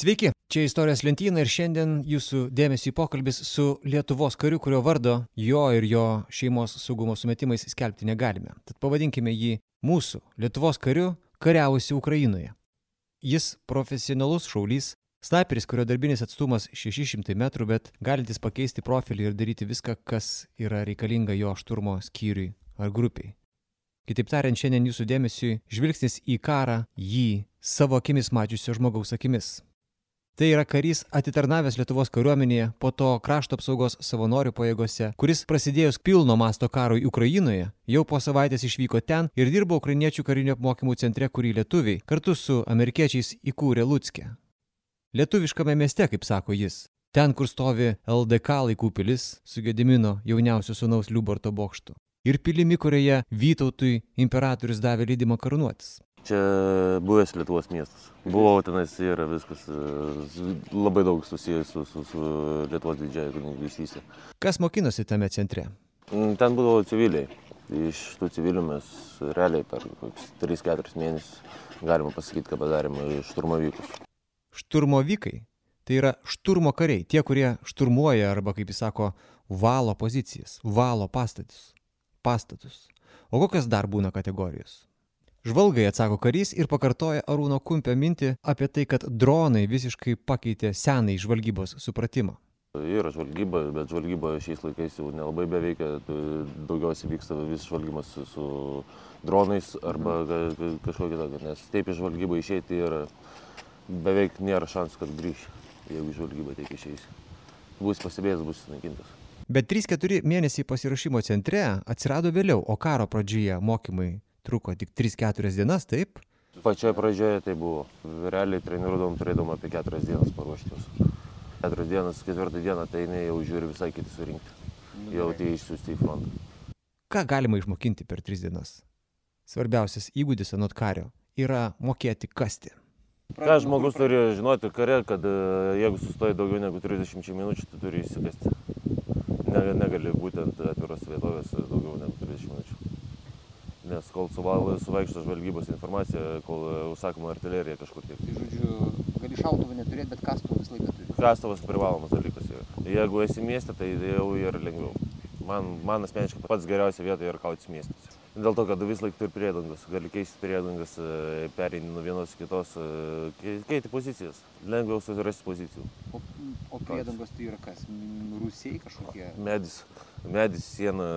Sveiki, čia istorijos lentyna ir šiandien jūsų dėmesį pokalbis su Lietuvos kariu, kurio vardo jo ir jo šeimos saugumo sumetimais skelbti negalime. Tad pavadinkime jį mūsų Lietuvos kariu kariavusi Ukrainoje. Jis profesionalus šaulys, Sniperis, kurio darbinis atstumas 600 metrų, bet galintis pakeisti profilį ir daryti viską, kas yra reikalinga jo šturmo skyriui ar grupiai. Kitaip tariant, šiandien jūsų dėmesiui žvilgsnis į karą jį savo akimis mačiusio žmogaus akimis. Tai yra karys atitarnavęs Lietuvos kariuomenėje, po to krašto apsaugos savanorių pajėgose, kuris prasidėjus pilno masto karui Ukrainoje, jau po savaitės išvyko ten ir dirbo ukrainiečių karinio apmokymų centre, kurį lietuviai kartu su amerikiečiais įkūrė Lutske. Lietuviškame mieste, kaip sako jis. Ten, kur stovi LDK laikų pilis su Gedimino jauniausio sunaus Liuborto bokštu. Ir pilimi, kurioje Vytautui imperatorius davė leidimą karūnuotis. Čia buvęs Lietuvos miestas. Buvau tenais ir viskas e, labai daug susijęs su, su, su Lietuvos didžiaja kunigaikštystė. Kas mokinosi tame centre? Mm, ten būdavo civiliai. Iš tų civilių mes realiai per 3-4 mėnesius galima pasakyti, ką padarėme šturmovykus. Šturmovykai tai yra šturmo kariai, tie, kurie šturmuoja arba, kaip jis sako, valo pozicijas, valo pastatus. pastatus. O kokios dar būna kategorijos? Žvalgai atsako karys ir pakartoja Arūno Kumpio mintį apie tai, kad dronai visiškai pakeitė senai žvalgybos supratimą. Yra žvalgyba, bet žvalgyba šiais laikais jau nelabai beveikia, daugiausiai vyksta vis žvalgymas su, su dronais arba kažkokia tokia, nes taip iš žvalgybą išeiti ir beveik nėra šansų, kad grįš, jeigu žvalgyba tik išeis. Bus pastebėjęs, bus sunaikintas. Bet 3-4 mėnesiai pasirašymo centre atsirado vėliau, o karo pradžioje mokymai truko tik 3-4 dienas, taip? Pačioje pradžioje tai buvo. Realiai treniruodom turėdom apie 4 dienas paruoštis. 4 dienas, 4 dieną tai ne jau žiūri visai kiti surinkti. Jau tie išsiųsti į frontą. Ką galima išmokinti per 3 dienas? Svarbiausias įgūdis anot kario yra mokėti kasti. Ką žmogus turi žinoti kare, kad e, jeigu sustoji daugiau negu 30 minučių, tu turi įsikasti. Negali būtent atviros vietovės daugiau negu 30 minučių nes kol suvaikšto žvalgybos informacija, kol e, užsakoma artilerija kažkur tiek. Tai žodžiu, gali šautuvą neturėti, bet kastuvą visą laiką turi. Kastuvas privalomas dalykas yra. Jeigu esi mieste, tai jau yra lengviau. Man, man asmeniškai pats geriausia vieta yra kautis miestas. Dėl to, kad vis laik turi priedangas, gali keisti priedangas, pereini nuo vienos kitos, e, keiti pozicijas, lengviau susirasti pozicijų. O, o priedangos tai yra kas? Rusiai kažkokie? Medis, medis, siena,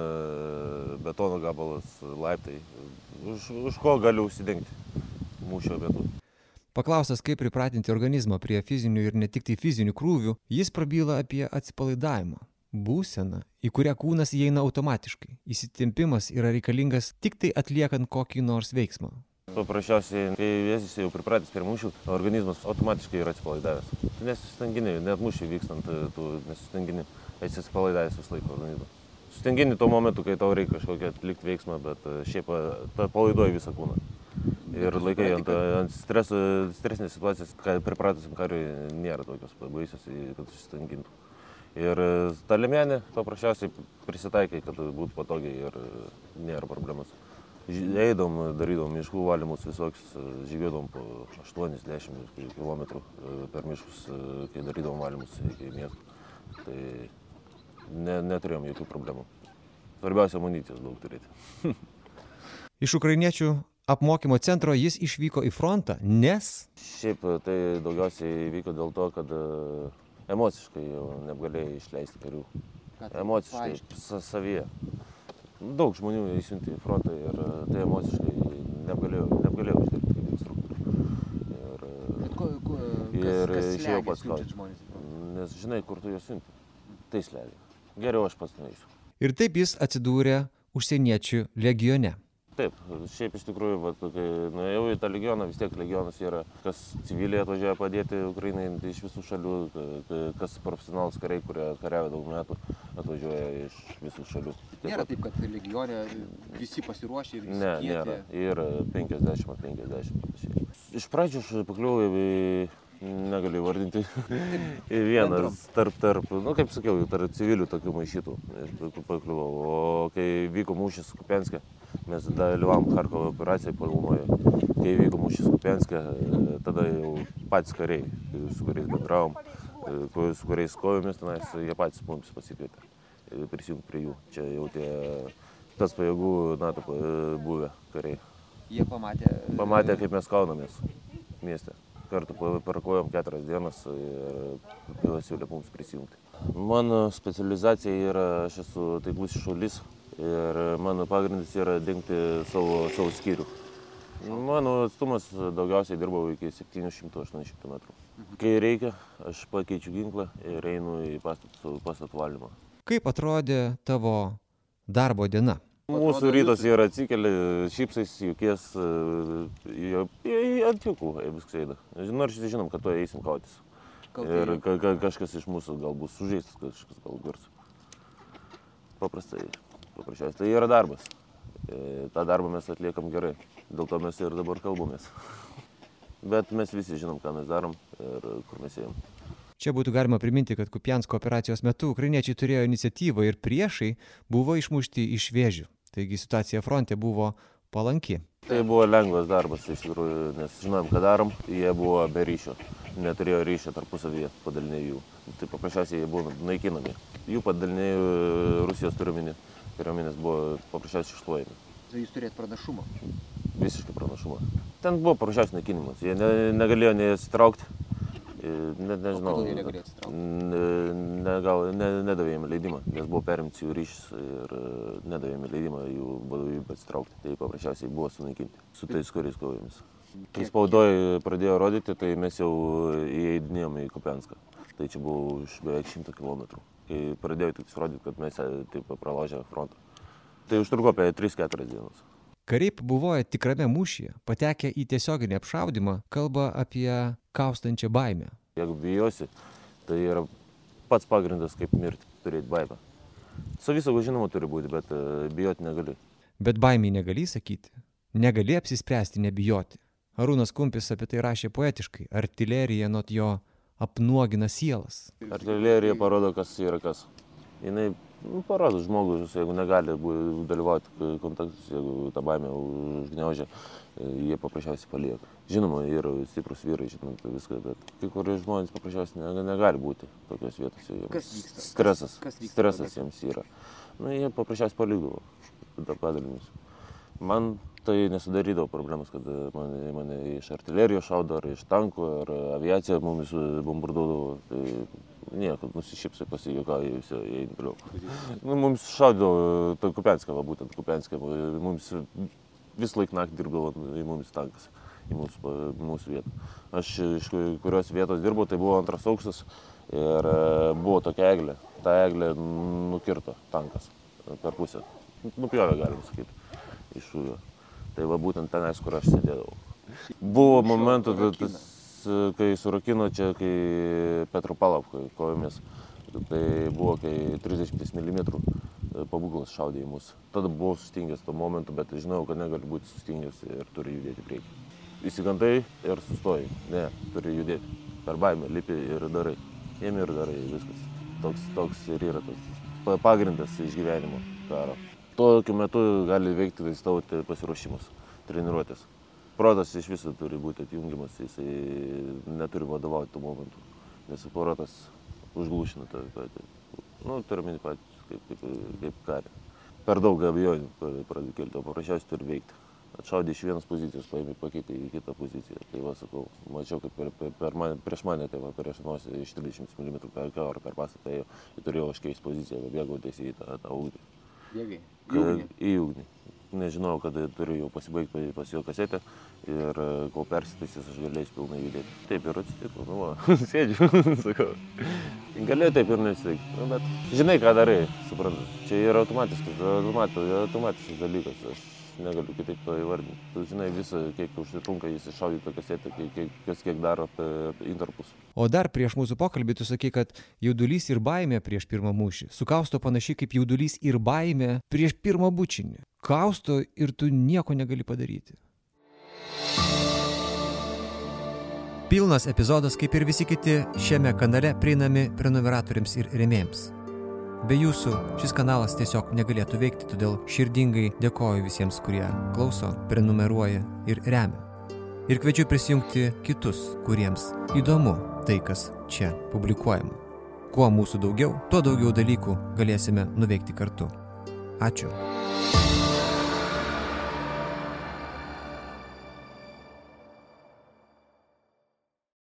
betono gabalas, laiptai. Už, už ko galiu užsidengti mūšio metu. Paklaustas, kaip pripratinti organizmą prie fizinių ir ne tik tai fizinių krūvių, jis prabyla apie atsipalaidavimą būsena į kurią kūnas įeina automatiškai įsitempimas yra reikalingas tiktai atliekant kokį nors veiksmą paprasčiausiai kai esi jau pripratęs prie mūšių organizmas automatiškai yra atsipalaidavęs tu nesistengini net mūšiui vykstant tu nesistengini esi atsipalaidavęs visą laiką organizmą sustingini tuo momentu kai tau reikia kažkokį atlikti veiksmą bet e, šiaip atpalaiduoji visą kūną ir laikai ant, ant streso, stresinės situacijos, kai pripratusiam kariui nėra tokios baisios, kad susistangintų. Ir e, ta limenė paprasčiausiai prisitaikai, kad būtų patogiai ir e, nėra problemos. Eidom, darydom miškų valymus visokius, e, žygiuodom po 80 km per miškus, kai darydom valymus iki miestų. Tai ne, neturėjom jokių problemų. Svarbiausia amunicijos daug turėti. Iš ukrainiečių apmokymo centro jis išvyko į frontą, nes... Šiaip tai daugiausiai vyko dėl to, kad emociškai jau negalėjai išleisti karių. Emociškai savyje. Daug žmonių įsiunti į frontą ir e, tai emociškai negalėjau, negalėjau išdirbti kaip instruktorius. Ir, e, ko, ko, ir išėjau pats kautis. Nes žinai, kur tu juos siunti. Tai slegia. Geriau aš pats nueisiu. Ir taip jis atsidūrė užsieniečių legione. Taip šiaip iš tikrųjų vat kai nuėjau į tą legioną vis tiek legionas yra kas civiliai atvažiuoja padėti ukrainai iš visų šalių kas profesionalūs kariai kurie kariavo daug metų atvažiuoja iš visų šalių. Nėra taip kad legione visi pasiruošę ir visi ne nėra. Penkiasdešim ant penkiasdešim panašiai. Iš pradžių aš pakliuvau į negaliu įvardinti. Vienas tarp, tarp, nu kaip sakiau, tarp civilių tokių maišytų pakliuvau. O kai vyko mūšis Kupenskė, mes dalyvavom Harkovo operacijoje Palmoje. Kai vyko mūšis Kupenskė, tada jau patys kariai, su kuriais bendravom, su kuriais kojomis tenais, jie patys mums pasikvietė prisijungti prie jų. Čia jau tie tas pajėgų NATO buvę kariai. Jie pamatė. Pamatė, kaip mes kaunamės mieste kartu parkuojam keturias dienas ir pasiūlė mums prisijungti. Mano specializacija yra, aš esu taiklus šaulys ir mano pagrindas yra dengti savo, savo skyrių. Mano atstumas daugiausiai dirbau iki 700-800 metrų. Kai reikia, aš pakeičiu ginklą ir einu į pastatų, pastatų valdymą. Kaip atrodė tavo darbo diena? Mūsų rytas yra atsikeli, šypsais, jukies, ant jukų viskas eina. Nors žinom, kad to eisim kautis. Ir ka, ka, kažkas iš mūsų gal bus sužeistas, kažkas gal virs. Paprastai, paprasčiausiai. Tai yra darbas. E, tą darbą mes atliekam gerai. Dėl to mes ir dabar kalbamės. Bet mes visi žinom, ką mes darom ir kur mes ėjom. Čia būtų galima priminti, kad Kupiansko operacijos metu ukrainiečiai turėjo iniciatyvą ir priešai buvo išmušti iš vėžių. Taigi situacija fronte buvo palanki. Tai buvo lengvas darbas iš tikrųjų, nes žinom, ką darom, jie buvo be ryšio, neturėjo ryšio tarpusavyje padaliniai jų. Tai paprasčiausiai jie buvo naikinami. Jų padaliniai Rusijos turiuomenė, kariuomenės buvo paprasčiausiai iššluojami. Tai jūs turėt pranašumą? Visiškai pranašumą. Ten buvo paprasčiausiai naikinimas, jie ne, negalėjo nesitraukti Net nežinau. Kodėl jie negalėjo atsitraukti? Ne, gal, ne, nedavė jiems leidimą, nes buvo perimti jų ryšys ir nedavė jiems leidimą jų vadovybę atsitraukti. Tai paprasčiausiai buvo sunaikinti su tais kuriais kovėmis. Kai spaudoje pradėjo rodyti, tai mes jau įeidinėjom į Kopenską. Tai čia buvo už beveik 100 km. Kai pradėjo tik rodyti, kad mes taip praložę frontą. Tai užtruko apie 3-4 dienas. Kariai pabuvoję tikrame mūšyje, patekę į tiesioginį apšaudimą, kalba apie kaustančią baimę. Jeigu bijosi, tai yra pats pagrindas, kaip mirti, turėti baimę. Savisaugo žinoma turi būti, bet e, bijoti negali. Bet baimiai negali sakyti. Negali apsispręsti nebijoti. Arūnas Kumpis apie tai rašė poetiškai. Artilerija nuo jo apnuogina sielas. Artilerija parodo, kas yra kas. Jis nu, parodo žmogus, jeigu negali dalyvauti kontaktus, jeigu tą baimę užgneužia, jie paprasčiausiai palieka. Žinoma, yra stiprus vyrai, žinoma, tai viską, bet kai kurie žmonės paprasčiausiai negali būti tokios vietose. Kas vyksta? Stresas. Kas vyksta stresas jiems yra. Na, nu, jie paprasčiausiai palikdavo padalinius. Man tai nesudarydavo problemos, kad mane, mane iš artilerijos šaudo, ar iš tankų, ar aviacija mumis bombarduodavo. Tai nieko, nusišypsai pasijuokauja visi, eina toliau. Nu, mums šaudavo, tai Kupenskė, va būtent Kupenskė, mums vis laik naktį dirbdavo į mumis tankas, į mūsų, mūsų vietą. Aš iš kurios vietos dirbau, tai buvo antras aukštas ir buvo tokia eglė. Ta eglė nukirto tankas per pusę. Nupjovė, galim sakyti, iš šūvio. Tai va būtent tenais, kur aš sėdėdavau. Buvo momentų, tas, kai surakino čia, kai Petropalavkai kojomis. Tai buvo, kai 30 mm pabūklas šaudė į mus. Tada buvau sustingęs tuo momentu, bet žinau, kad negali būti sustingęs ir turi judėti priekį. Įsigantai ir sustoji. Ne, turi judėti. Per baimę lipi ir darai. Ėmi ir darai viskas. Toks, toks ir yra tas pagrindas išgyvenimo karo tokiu metu gali veikti tais tavo pasiruošimas, treniruotės. Protas iš viso turi būti atjungiamas, jisai neturi vadovauti tuo momentu, nes protas užglūšina tave patį. Nu, turiu minį patį, kaip, kaip, kaip karį. Per daug abejonių pradedi kelti, o paprasčiausiai turi veikti. Atšaudė iš vienos pozicijos, paėmė pakeitė į kitą poziciją. Tai va, sakau, mačiau, kaip per, per, per mane, prieš mane, tai va, prieš nosį iš 30 mm per kaurą per pastatą ėjo, ir turėjau aš keisti poziciją, bėgau tiesiai į tą, tą ūkį. Bėgai. Ugnį. Į ugnį. Nežinojau, kada turiu jau pasibaigti pas jo kasetę ir kol persitaisys aš galėsiu pilnai judėti. Taip ir atsitiko, nu va, sėdžiu, sakau. Galėjo taip ir nesiveikti, nu, bet žinai, ką darai, suprantu. Čia yra automatiškas, automatiškas dalykas. Aš negaliu kitaip to įvardinti. Tu žinai visą, kiek užsitrunka jis iššaudyti tą kasetę, kiek, kas kiek daro per interpus. O dar prieš mūsų pokalbį tu sakai, kad jaudulys ir baimė prieš pirmą mūšį. Sukausto panašiai kaip jaudulys ir baimė prieš pirmą bučinį. Kausto ir tu nieko negali padaryti. Pilnas epizodas, kaip ir visi kiti, šiame kanale prieinami prenumeratoriams ir remėjams. Be jūsų šis kanalas tiesiog negalėtų veikti, todėl širdingai dėkoju visiems, kurie klauso, prenumeruoja ir remia. Ir kviečiu prisijungti kitus, kuriems įdomu tai, kas čia publikuojama. Kuo mūsų daugiau, tuo daugiau dalykų galėsime nuveikti kartu. Ačiū.